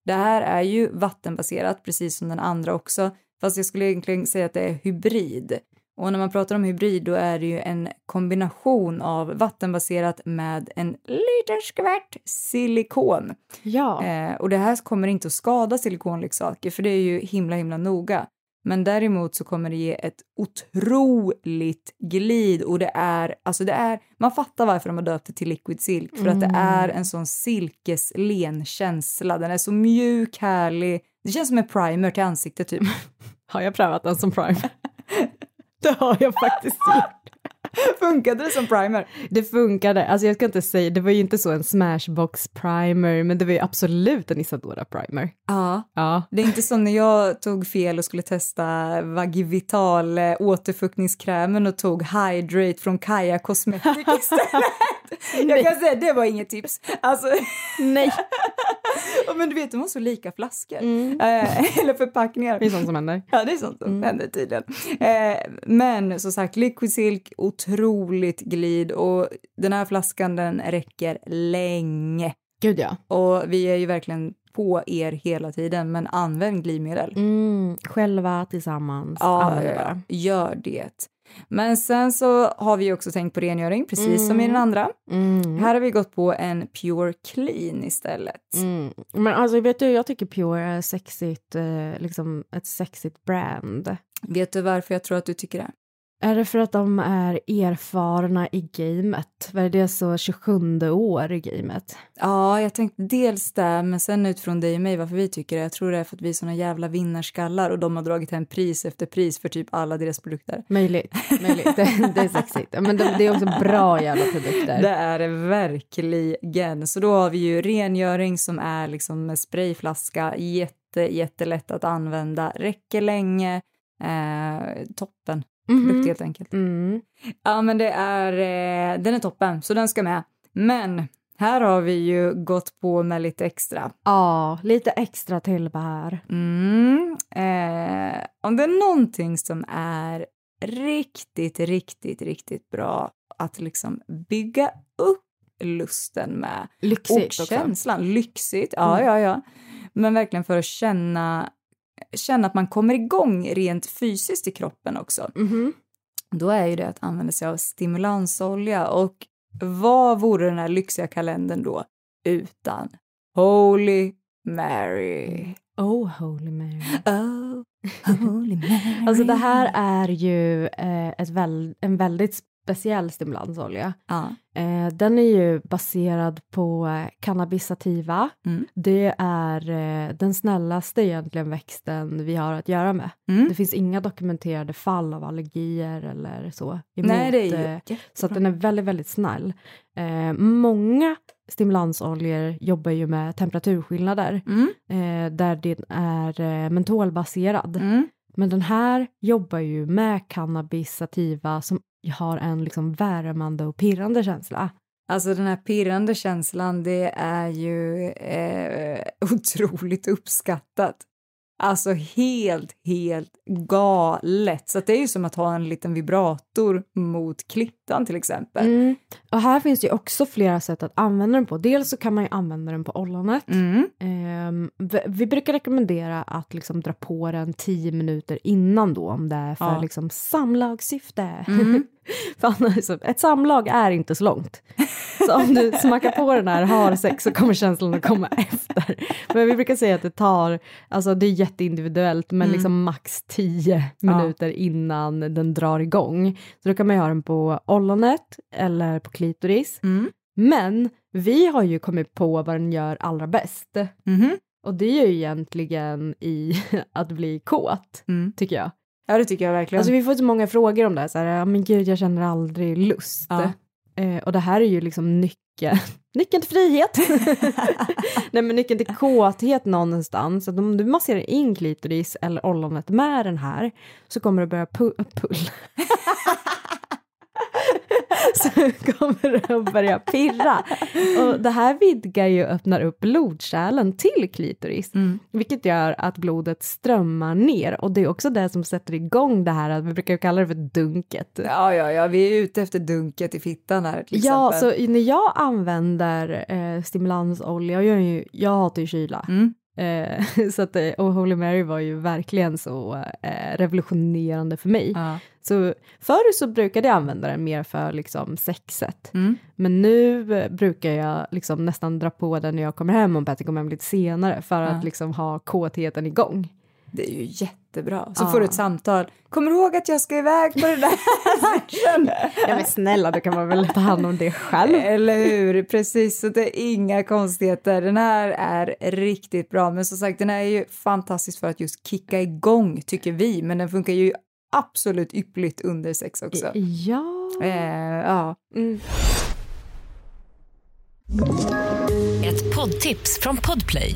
det här är ju vattenbaserat, precis som den andra också, fast jag skulle egentligen säga att det är hybrid. Och när man pratar om hybrid då är det ju en kombination av vattenbaserat med en liten skvätt silikon. Ja. Eh, och det här kommer inte att skada silikonleksaker för det är ju himla himla noga. Men däremot så kommer det ge ett otroligt glid och det är, alltså det är, man fattar varför de har döpt det till liquid silk för att det är en sån silkeslen känsla. Den är så mjuk, härlig. Det känns som en primer till ansiktet typ. Har jag prövat den som primer? det har jag faktiskt gjort. Funkade det som primer? Det funkade. Alltså jag ska inte säga, det var ju inte så en smashbox primer, men det var ju absolut en Isadora primer. Ja. Ja. Det är inte som när jag tog fel och skulle testa Vagivital eh, återfuktningskrämen och tog Hydrate från Kaja Cosmetic istället. jag kan säga det var inget tips. Alltså, Nej. men du vet, de har så lika flaskor. Mm. Eh, eller förpackningar. Det är sånt som händer. Ja, det är sånt som händer tydligen. Eh, men som sagt, liquid silk, otroligt glid och den här flaskan den räcker länge. Gud ja. Och vi är ju verkligen på er hela tiden, men använd glidmedel. Mm, själva tillsammans. Ja, bara. gör det. Men sen så har vi också tänkt på rengöring, precis som i den andra. Mm. Här har vi gått på en Pure Clean istället. Mm. Men alltså vet du, jag tycker Pure är sexigt, eh, liksom ett sexigt brand. Vet du varför jag tror att du tycker det? Är det för att de är erfarna i gamet? Vad är det så 27 år i gamet? Ja, jag tänkte dels det, men sen utifrån dig och mig varför vi tycker det. Jag tror det är för att vi är såna jävla vinnarskallar och de har dragit hem pris efter pris för typ alla deras produkter. Möjligt, möjligt. Det, det är sexigt. Men det, det är också bra jävla produkter. Det är det verkligen. Så då har vi ju rengöring som är liksom med sprayflaska, jätte, jättelätt att använda, räcker länge, eh, toppen. Produkt Mhm. helt enkelt. Mm. Ja, men det är, eh, den är toppen, så den ska med. Men här har vi ju gått på med lite extra. Ja, lite extra tillbehör. Mm. Eh, om det är någonting som är riktigt, riktigt, riktigt bra att liksom bygga upp lusten med Lyxigt och också. känslan, lyxigt, ja, Mm. ja, ja. Men verkligen för att känna, känna att man kommer igång rent fysiskt i kroppen också. Mhm. Då är ju det att använda sig av stimulansolja och vad vore den här lyxiga kalendern då utan Holy Mary? Oh, holy Mary. Oh, Holy Mary. Alltså det här är ju eh, ett väl, en väldigt speciell stimulansolja. Ja. Eh, den är ju baserad på eh, cannabis sativa. Mm. Det är eh, den snällaste egentligen växten vi har att göra med. Mm. Det finns inga dokumenterade fall av allergier eller så. Emot, Nej, det är ju eh, så den är väldigt, väldigt snäll. Eh, många stimulansoljor jobbar ju med temperaturskillnader Mm. eh, där den är mentolbaserad. Men den här jobbar ju med cannabis sativa som har en liksom värmande och pirrande känsla. Alltså den här pirrande känslan, det är ju eh, otroligt uppskattat. Alltså helt, helt galet. Så att det är ju som att ha en liten vibrator mot klittan till exempel. Mm. Och här finns det ju också flera sätt att använda den på. Dels så kan man ju använda den på ollonet. Mm. Ehm, vi- vi brukar rekommendera att liksom dra på den 10 minuter innan då om det är för Ja. liksom samlagssyfte. Mm. för annars, ett samlag är inte så långt. Så om du smackar på den här, har sex, så kommer känslan att komma efter. Men vi brukar säga att det tar, alltså det är jätteindividuellt, men Mm. liksom max 10 Ja. minuter innan den drar igång. Så då kan man ju ha den på ollonet eller på klitoris. Mm. Men vi har ju kommit på vad den gör allra bäst. Mhm. Och det är ju egentligen i att bli kåt, Mm. tycker jag. Ja, det tycker jag verkligen. Alltså vi får så många frågor om det här, så här, men gud jag känner aldrig lust. Ja. Eh, och det här är ju liksom nyckeln, nyckeln till frihet. Nej men nyckeln till kåthet någonstans. Att om du masserar in klitoris eller ollonet med den här så kommer du börja pu- pull. Så kommer det att börja pirra. Och det här vidgar ju och öppnar upp blodkärlen till klitoris, Mm. vilket gör att blodet strömmar ner och det är också det som sätter igång det här, vi brukar kalla det för dunket. Ja, ja, ja, vi är ute efter dunket i fittan här till Ja, exempel. så när jag använder eh, stimulansolja, jag, ju, jag hatar ju kyla, Mm. Eh, så att, eh, och Holy Mary var ju verkligen så eh, revolutionerande för mig. Ja. Så förr så brukade jag använda den mer för liksom sexet, Mm. men nu eh, brukar jag liksom nästan dra på den när jag kommer hem om Petter kommer hem lite senare för att Ja. liksom ha kåtheten igång. Det är ju jättebra. Så Ja. får du ett samtal. Kommer du ihåg att jag ska iväg på det där session? Ja men snälla, då kan man väl ta hand om det själv. Eller hur? Precis, så det är inga konstigheter. Den här är riktigt bra, men som sagt, den är ju fantastisk för att just kicka igång, tycker vi, men den funkar ju absolut ypperligt under sex också. Ja. Eh, ja. Mm. Ett poddtips från Podplay.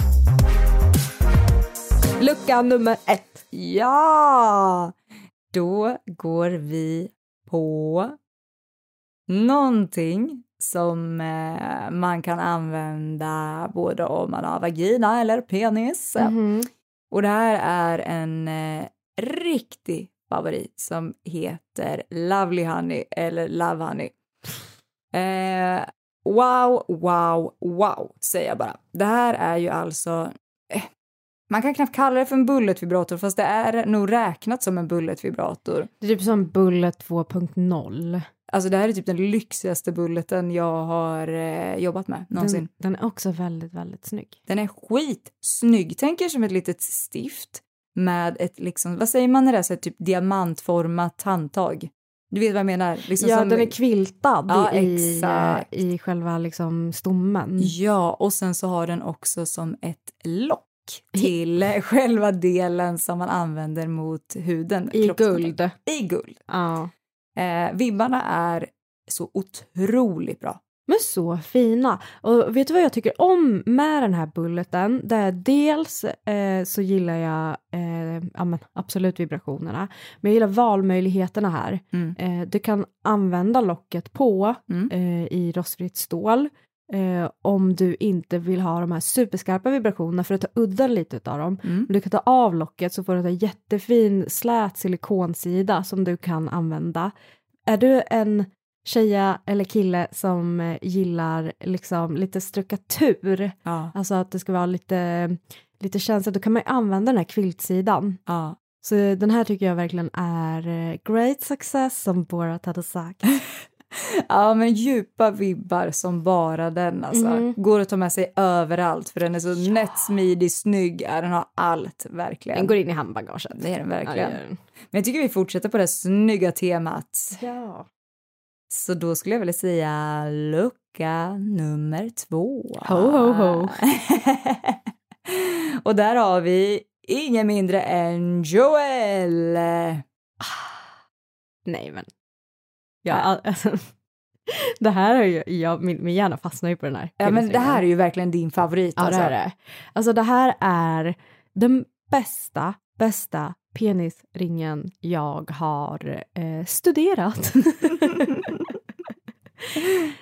Lucka nummer ett. Ja! Då går vi på någonting som eh, man kan använda både om man har vagina eller penis. Mhm. Och det här är en eh, riktig favorit som heter Lovely Honey eller Love Honey. Eh, wow, wow, wow, säger jag bara. Det här är ju alltså... Eh, man kan knappt kalla det för en bulletvibrator fast det är nog räknat som en bulletvibrator. Det är typ som Bullet 2.0. Alltså det här är typ den lyxigaste bulleten jag har eh, jobbat med någonsin. Den, den är också väldigt, väldigt snygg. Den är skitsnygg. Tänk er som ett litet stift med ett liksom, vad säger man när det är så här, typ diamantformat handtag? Du vet vad jag menar? Liksom ja, som, den är kviltad Ja, i, exakt. i själva liksom stommen. Ja, och sen så har den också som ett lock till själva delen som man använder mot huden. I guld. I guld. Ja. Eh, vibbarna är så otroligt bra. Men så fina. Och vet du vad jag tycker om med den här bulleten? Det är dels eh, så gillar jag eh, ja, absolut vibrationerna, men jag gillar valmöjligheterna här. Mm. Eh, du kan använda locket på Mm. eh, i rostfritt stål eh, om du inte vill ha de här superskarpa vibrationerna för att ta udden lite av dem. Mm. Men Du kan ta av locket så får du en jättefin slät silikonsida som du kan använda. Är du en tjeja eller kille som eh, gillar liksom lite struktur, Ja, alltså att det ska vara lite, lite känsligt, då kan man ju använda den här kviltsidan. ja. Så den här tycker jag verkligen är eh, great success som Borat hade sagt. ja, men djupa vibbar som bara den alltså. Mhm. Går att ta med sig överallt för den är så nätt, smidig, snygg. Ja, den har allt verkligen. Den går in i handbagaget. Det är den Ja, verkligen. det gör den. Men jag tycker vi fortsätter på det snygga temat. Ja. Så då skulle jag vilja säga lucka nummer två. Ho, ho, ho. Och där har vi ingen mindre än Joel. Nej men. Ja, alltså, det här har ju, jag, min, min hjärna fastnar ju på den här. Ja, men det här är ju verkligen din favorit. Ja, alltså. det är det. Alltså det här är den bästa, bästa penisringen jag har eh, studerat.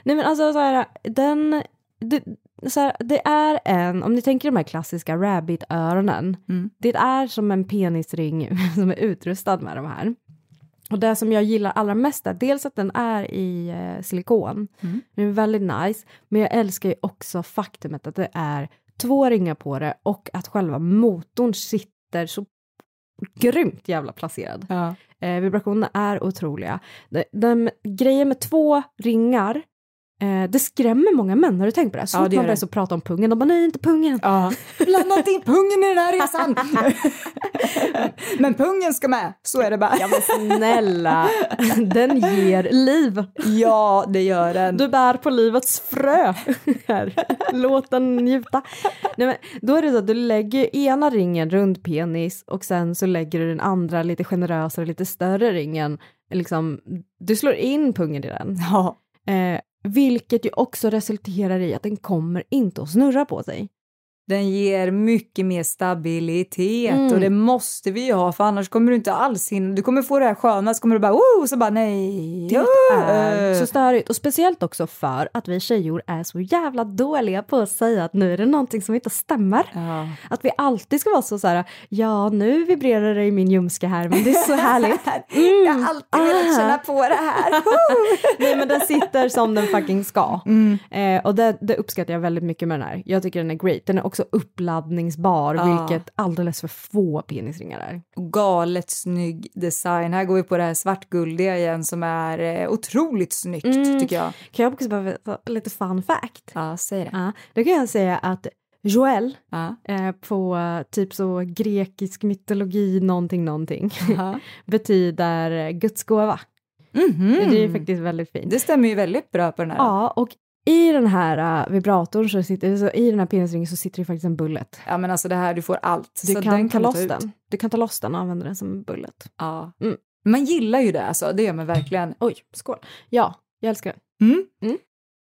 Nej men alltså så här, den, det, så här, det är en, om ni tänker de här klassiska rabbit-öronen, Mm. det är som en penisring som är utrustad med de här. Och det som jag gillar allra mest är dels att den är i eh, silikon, Mm. den är väldigt nice, men jag älskar ju också faktumet att det är två ringar på det och att själva motorn sitter så grymt jävla placerad. Ja. Eh, vibrationerna är otroliga. De, de, grejen med två ringar, eh, det skrämmer många män. Har du tänkt på det? Så Ja, fort man börjar så prata om pungen, de bara nej inte pungen. Ja. Blanda inte in pungen i den här resan! men pungen ska med, så är det bara. Ja men snälla, den ger liv. Ja, det gör den. Du bär på livets frö. Här. Låt den njuta. Nej, men då är det så att du lägger ena ringen runt penis och sen så lägger du den andra lite generösare, lite större ringen. Liksom, du slår in pungen i den. Ja. Eh, vilket ju också resulterar i att den kommer inte att snurra på sig. Den ger mycket mer stabilitet Mm. och det måste vi ju ha för annars kommer du inte alls hinna. Du kommer få det här sköna så kommer du bara oh, så bara nej. Det är Uh. så störigt och speciellt också för att vi tjejor är så jävla dåliga på att säga att nu är det någonting som inte stämmer. Ja. Att vi alltid ska vara så, så här, ja nu vibrerar det i min ljumske här men det är så härligt. Mm. Jag har alltid velat Ah. känna på det här. Nej men den sitter som den fucking ska. Mm. Eh, och det, det uppskattar jag väldigt mycket med den här. Jag tycker den är great. Den är också uppladdningsbar Ja. vilket alldeles för få penisringar är. Galet snygg design. Här går vi på det här svartguldiga igen som är eh, otroligt snyggt Mm. tycker jag. Kan jag också bara veta lite fun fact? Ja, säg det. Ja, då kan jag säga att Joel Ja. eh, på eh, typ så grekisk mytologi någonting någonting Aha. betyder Guds gåva. Mhm. Det är faktiskt väldigt fint. Det stämmer ju väldigt bra på den här. Ja, och i den här uh, vibratorn så sitter, så i den här penisringen så sitter det faktiskt en bullet. Ja men alltså det här, du får allt. Du så kan den ta du loss den. Du kan ta loss den och använda den som bullet. Ja. Mm. Man gillar ju det alltså, det gör man verkligen. Oj, skål. Ja, jag älskar den. Mm. Mm.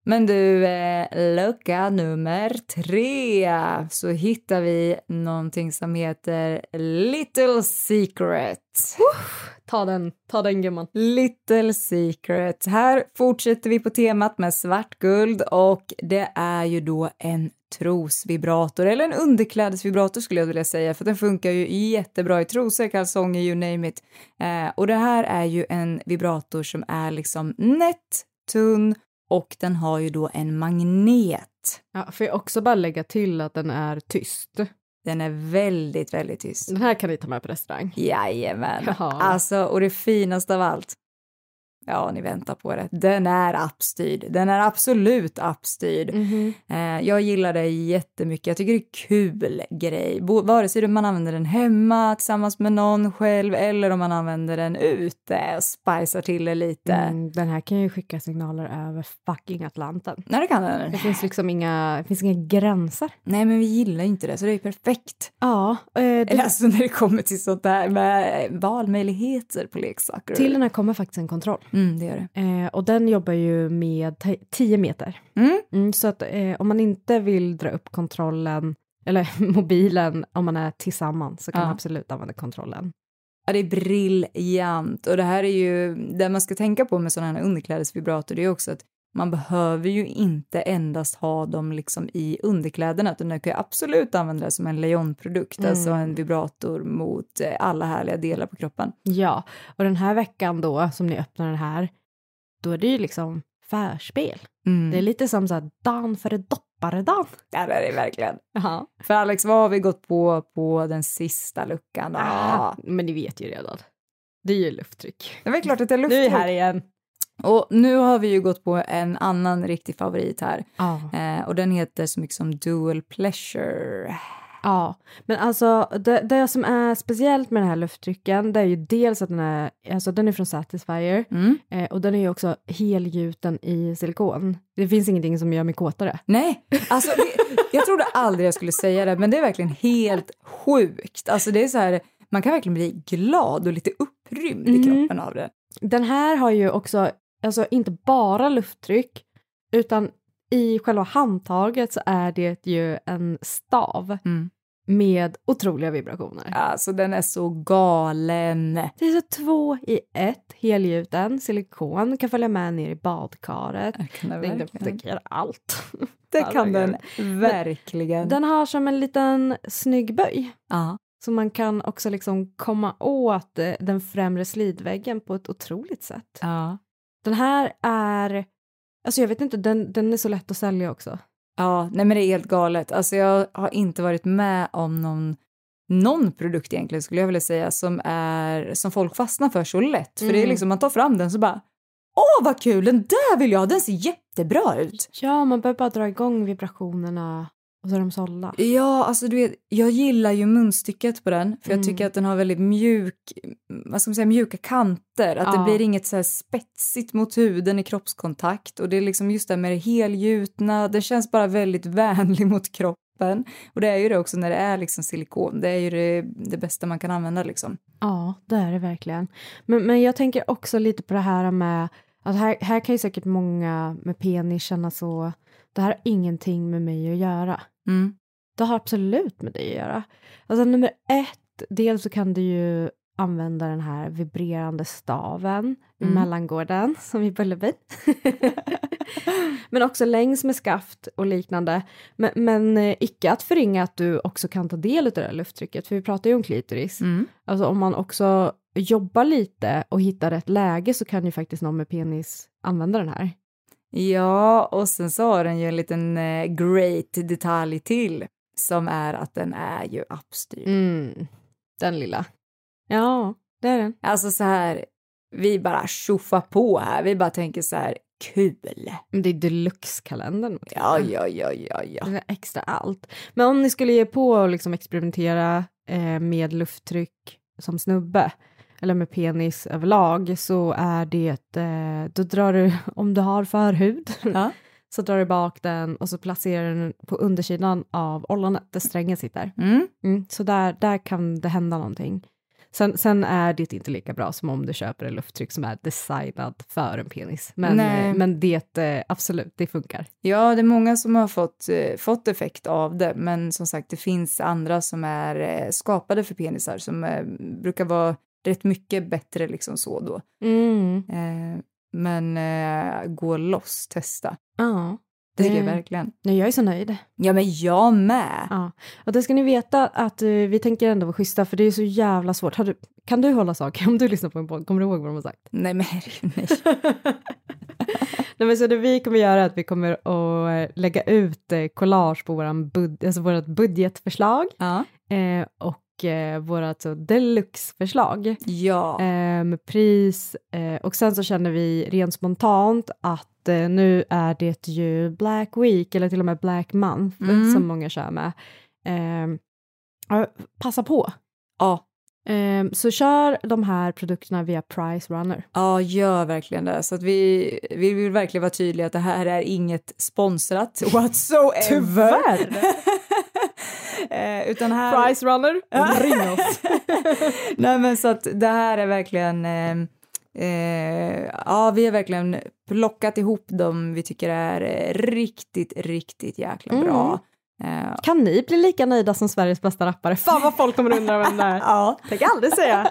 Men du, eh, lucka nummer tre så hittar vi någonting som heter Little Secret. Ta den, ta den gumman. Little Secret. Här fortsätter vi på temat med svartguld och det är ju då en trosvibrator eller en underklädesvibrator skulle jag vilja säga för den funkar ju jättebra i trosor, kalsonger, you name it. Eh, och det här är ju en vibrator som är liksom nätt, tunn och den har ju då en magnet. Ja, får jag också bara lägga till att den är tyst. Den är väldigt, väldigt tyst. Den här kan ni ta med på restaurang. Jajamän. Ja. Alltså, och det finaste av allt. Ja, ni väntar på det. Den är appstyrd. Den är absolut appstyrd. Mhm. Eh, jag gillar det jättemycket. Jag tycker det är kul grej. Bo- vare sig man använder den hemma tillsammans med någon själv eller om man använder den ute och spicar till det lite. Mm, den här kan ju skicka signaler över fucking Atlanten. Nej, det kan den. Det finns liksom inga, det finns inga gränser. Nej, men vi gillar inte det, så det är perfekt. Ja, eh, det, Eller alltså när det kommer till sånt där med valmöjligheter på leksaker. till den här kommer faktiskt en kontroll. Mm, det gör det. Eh, och den jobbar ju med te- 10 meter. Mm. Mm, så att eh, om man inte vill dra upp kontrollen, eller mobilen, om man är tillsammans så kan Ja. man absolut använda kontrollen. Ja, det är briljant. Och det här är ju, det man ska tänka på med sådana här underklädesvibrator, det är också att man behöver ju inte endast ha dem liksom i underkläderna, utan du kan ju absolut använda det som en lejonprodukt, Mm. alltså en vibrator mot eh, alla härliga delar på kroppen. Ja, och den här veckan då, som ni öppnar den här, då är det ju liksom förspel. Mm. Det är lite som så här dan före dopparedan. Ja, det är det verkligen. Ja. För Alex, vad har vi gått på på den sista luckan? Ah, men ni vet ju redan. Det är ju lufttryck. Det är klart att det är Nu är lufttryck. vi här igen. Och nu har vi ju gått på en annan riktig favorit här. Ja. Eh, och den heter så mycket som Dual Pleasure. Ja, men alltså det, det som är speciellt med den här lufttrycken det är ju dels att den är, alltså den är från Satisfyer Mm. eh, och den är ju också helgjuten i silikon. Det finns ingenting som gör mig kåtare. Nej, alltså det, jag trodde aldrig jag skulle säga det, men det är verkligen helt sjukt. Alltså det är så här, man kan verkligen bli glad och lite upprymd i Mm. kroppen av det. Den här har ju också, alltså inte bara lufttryck utan i själva handtaget så är det ju en stav Mm. med otroliga vibrationer. Alltså den är så galen. Det är så två i ett, helgjuten, silikon, kan följa med ner i badkaret. Den gör allt. Det kan den verkligen. Den har som en liten snygg böj. Ja. Så man kan också liksom komma åt eh, den främre slidväggen på ett otroligt sätt. Ja. Den här är, alltså jag vet inte, den, den är så lätt att sälja också. Ja, nej men det är helt galet. Alltså jag har inte varit med om någon någon produkt egentligen skulle jag vilja säga som är som folk fastnar för så lätt. För det är Mm. liksom man tar fram den så bara Åh vad kul, den där vill jag ha, den ser jättebra ut. Ja, man behöver bara dra igång vibrationerna och så är de sålda. Ja, alltså du vet, jag gillar ju munstycket på den för jag Mm. tycker att den har väldigt mjuk, vad ska man säga, mjuka kanter. Att Ja. det blir inget så här spetsigt mot huden i kroppskontakt och det är liksom just det här med det helgjutna, det känns bara väldigt vänlig mot kroppen. Och det är ju det också när det är liksom silikon, det är ju det, det bästa man kan använda liksom. Ja, det är det verkligen. Men, men jag tänker också lite på det här med att här, här kan ju säkert många med penis känna så, det här har ingenting med mig att göra. Mm. Det har absolut med dig att göra. Alltså nummer ett, dels så kan du ju använda den här vibrerande staven i Mm. mellangården som i Bullerby. men också längs med skaft och liknande. Men, men eh, icke att förringa att du också kan ta del av det här lufttrycket, för vi pratar ju om klitoris. Mm. Alltså om man också jobbar lite och hittar rätt läge så kan ju faktiskt någon med penis använda den här. Ja, och sen så har den ju en liten eh, great detalj till som är att den är ju appstyrd. Mm, den lilla. Ja, det är den. Alltså så här, vi bara tjoffar på här, vi bara tänker så här, kul. Men det är deluxe-kalendern. Ja, ja, ja, ja, ja. Det är extra allt. Men om ni skulle ge på och liksom experimentera eh, med lufttryck som snubbe eller med penis överlag så är det, eh, då drar du, om du har förhud, Ja. så drar du bak den och så placerar du den på undersidan av ollonet där strängen sitter. Mm. Mm, så där, där kan det hända någonting. Sen, sen är det inte lika bra som om du köper en lufttryck som är designad för en penis. Men, Nej. eh, men det, eh, absolut, det funkar. Ja, det är många som har fått, eh, fått effekt av det, men som sagt, det finns andra som är skapade för penisar som brukar vara rätt mycket bättre liksom så då. Mm. Eh, men eh, gå loss, testa. Ja, Det tycker jag verkligen. nej, jag är så nöjd. Ja, men jag med. Ja. Och det ska ni veta att eh, vi tänker ändå vara schyssta för det är så jävla svårt. Du, kan du hålla saker om du lyssnar på en podd? Kommer du ihåg vad de har sagt? Nej, men nej. Nej, men så det vi kommer göra är att vi kommer att eh, lägga ut eh, collage på våran bud- alltså vårt budgetförslag Ja. eh, och eh, vårat så deluxe-förslag. Ja. eh, med pris eh, och sen så känner vi rent spontant att eh, nu är det ju Black Week eller till och med Black Month Mm. som många kör med. Eh, ja, passa på. Ja. Eh, så kör de här produkterna via Price Runner. Ja, gör verkligen det. Så att vi, vi vill verkligen vara tydliga att det här är inget sponsrat whatsoever. Tyvärr. eh, utan här... Price Runner, ring oss. Nej, men så att det här är verkligen... Eh, eh, ja, vi har verkligen plockat ihop dem vi tycker är riktigt, riktigt jäkla bra. Eh, Kan ni bli lika nöjda som Sveriges bästa rappare? Fan vad folk kommer undra vem det är. ja, Tänk aldrig säga.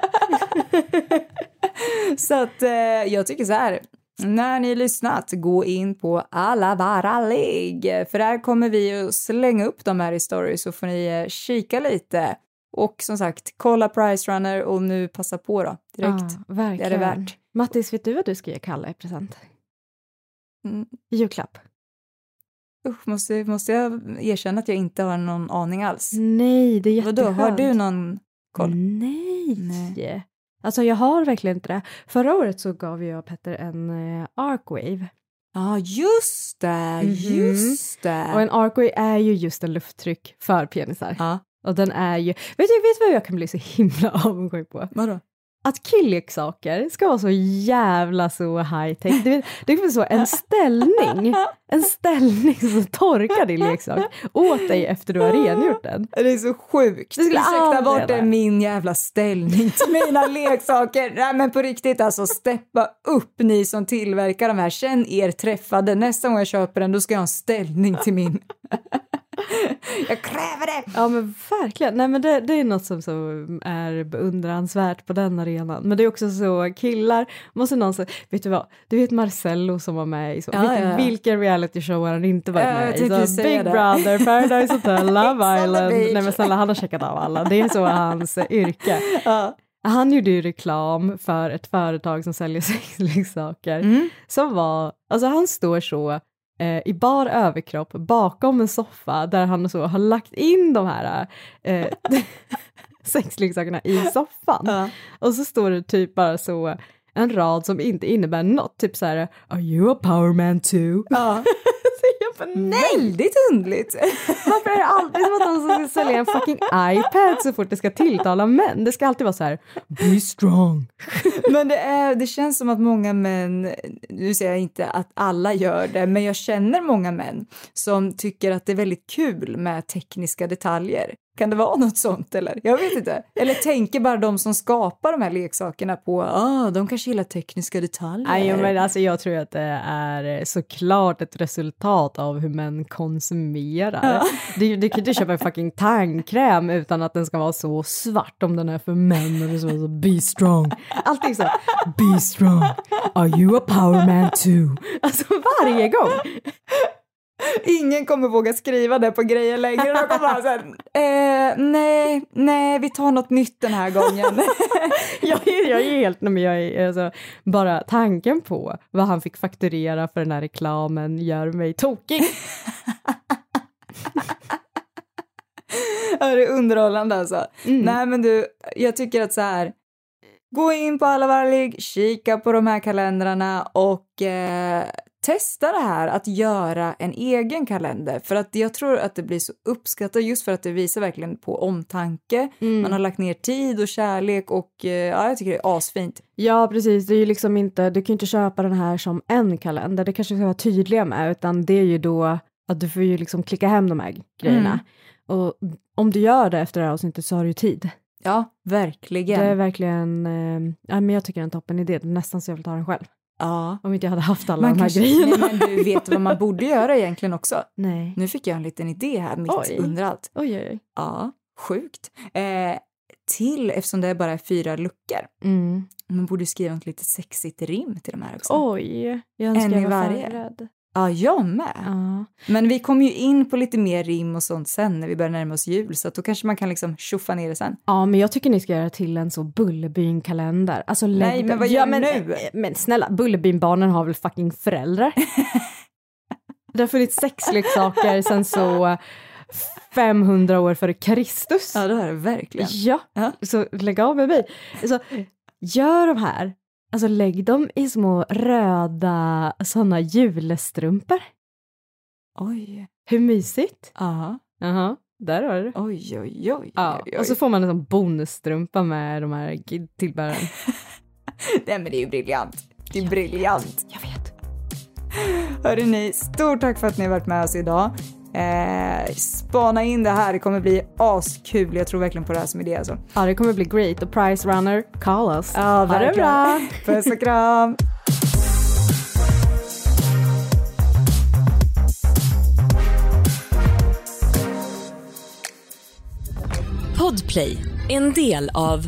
så att eh, jag tycker så här. När ni lyssnat, gå in på alla vara ligg. För där kommer vi att slänga upp de här i stories så får ni eh, kika lite. Och som sagt, kolla Price Runner och nu passa på då direkt. Verkligen. Det är det värt. Mattis, vet du vad du ska ge Kalle i present? Mm. Julklapp? Usch, måste, måste jag erkänna att jag inte har någon aning alls? Nej, det är Vadå, jätteskönt. har du någon koll? Nej. Nej. Alltså jag har verkligen inte det. Förra året så gav jag Petter en uh, Arcwave. Ja, just det, Mhm. just det. Och en Arcwave är ju just en lufttryck för penisar. Ja. Och den är ju, vet du, vet vad jag kan bli så himla avundsjuk på? Vadå? Att killeksaker ska vara så jävla så high tech. Det, det är så en ställning, en ställning som torkar din leksak åt dig efter du har rengjort den. Det är så sjukt. Det skulle Ursäkta, vart är min jävla ställning till mina leksaker? Nej men på riktigt alltså, steppa upp ni som tillverkar de här. Känn er träffade. Nästa gång jag köper den, då ska jag ha en ställning till min. jag kräver det! Ja men verkligen, nej men det, det är något som, som är beundransvärt på den arenan. Men det är också så, killar, måste någon säga, vet du vad, du vet Marcello som var med i så, Ja, vet, ja, vilken reality show har han inte varit Ja, med i? Så, Big det. Brother, Paradise Hotel, Love Island, nej men snälla han har checkat av alla, det är så hans yrke. Ja. Han gjorde ju reklam för ett företag som säljer sexleksaker Mm. som var, alltså han står så eh, i bar överkropp bakom en soffa där han så har lagt in de här, eh, sexleksakerna i soffan. Och så står det typ bara så en rad som inte innebär något, typ så här “Are you a power man too?” Ja. bara, nej! Väldigt underligt. Varför är det alltid som att de ska sälja en fucking iPad så fort det ska tilltala män? Det ska alltid vara så här “Be strong”. Men det, är, det känns som att många män, nu säger jag inte att alla gör det, men jag känner många män som tycker att det är väldigt kul med tekniska detaljer. Kan det vara något sånt eller? Jag vet inte. Eller tänker bara de som skapar de här leksakerna på, ah, de kanske gillar tekniska detaljer. Nej, men alltså jag tror att det är såklart ett resultat av hur män konsumerar. Ja. Du, du kan inte köpa en fucking tandkräm utan att den ska vara så svart om den är för män ska vara så be strong. Allting så, be strong, are you a power man too? Alltså varje gång. Ingen kommer våga skriva det på grejer längre. De kommer bara såhär, eh, nej, nej, vi tar något nytt den här gången. jag, är, jag är helt, nej, men jag är, alltså, bara tanken på vad han fick fakturera för den här reklamen gör mig tokig. Ja, det är underhållande alltså. Mm. Nej men du, jag tycker att så här, gå in på Alla Varlig, kika på de här kalendrarna och eh, testa det här att göra en egen kalender. För att jag tror att det blir så uppskattat just för att det visar verkligen på omtanke. Mm. Man har lagt ner tid och kärlek och eh, ja, jag tycker det är asfint. Ja, precis. Det är ju liksom inte, du kan ju inte köpa den här som en kalender, det kanske ska vara tydliga med, utan det är ju då att du får ju liksom klicka hem de här grejerna. Och om du gör det efter det här avsnittet så har du ju tid. Ja, verkligen. Det är verkligen, eh, ja men jag tycker det är en toppen idé, nästan så jag vill ta den själv. Ja. Om inte jag hade haft alla Man de här kanske, grejerna. nej, men du vet vad man borde göra egentligen också. Nej. Nu fick jag en liten idé här mitt Oj. under allt. Oj, oj, oj. Ja, sjukt. Eh, till, eftersom det är bara är fyra luckor, Mm. man borde skriva något lite sexigt rim till de här också. Oj, jag önskar En i jag var varje. förberedd. Ja, jag med. Ja. Men vi kommer ju in på lite mer rim och sånt sen när vi börjar närma oss jul, så att då kanske man kan liksom tjoffa ner det sen. Ja, men jag tycker ni ska göra till en så Bullerbyn-kalender. Alltså, lägg Nej, men vad gör men, du nu? Men snälla, Bullerbyn-barnen har väl fucking föräldrar? det har funnits sexleksaker sen så 500 år före Kristus. Ja, det har det verkligen. Ja, så lägg av med mig. Så, gör de här, alltså lägg dem i små röda sådana julestrumpor. Oj. Hur mysigt? Ja. Jaha, där har du det. Oj, oj, oj. Ja, oj, oj. och så får man en sån bonusstrumpa med de här tillbehören. Nej, men det är ju briljant. Det är briljant. Jag vet. Hörrni, ni, stort tack för att ni har varit med oss idag. Eh, spana in det här, det kommer bli askul. Jag tror verkligen på det här som idé alltså. Ja, det kommer bli great. Och Price Runner, call us. Ja, Ha det bra. Puss och kram. Podplay, en del av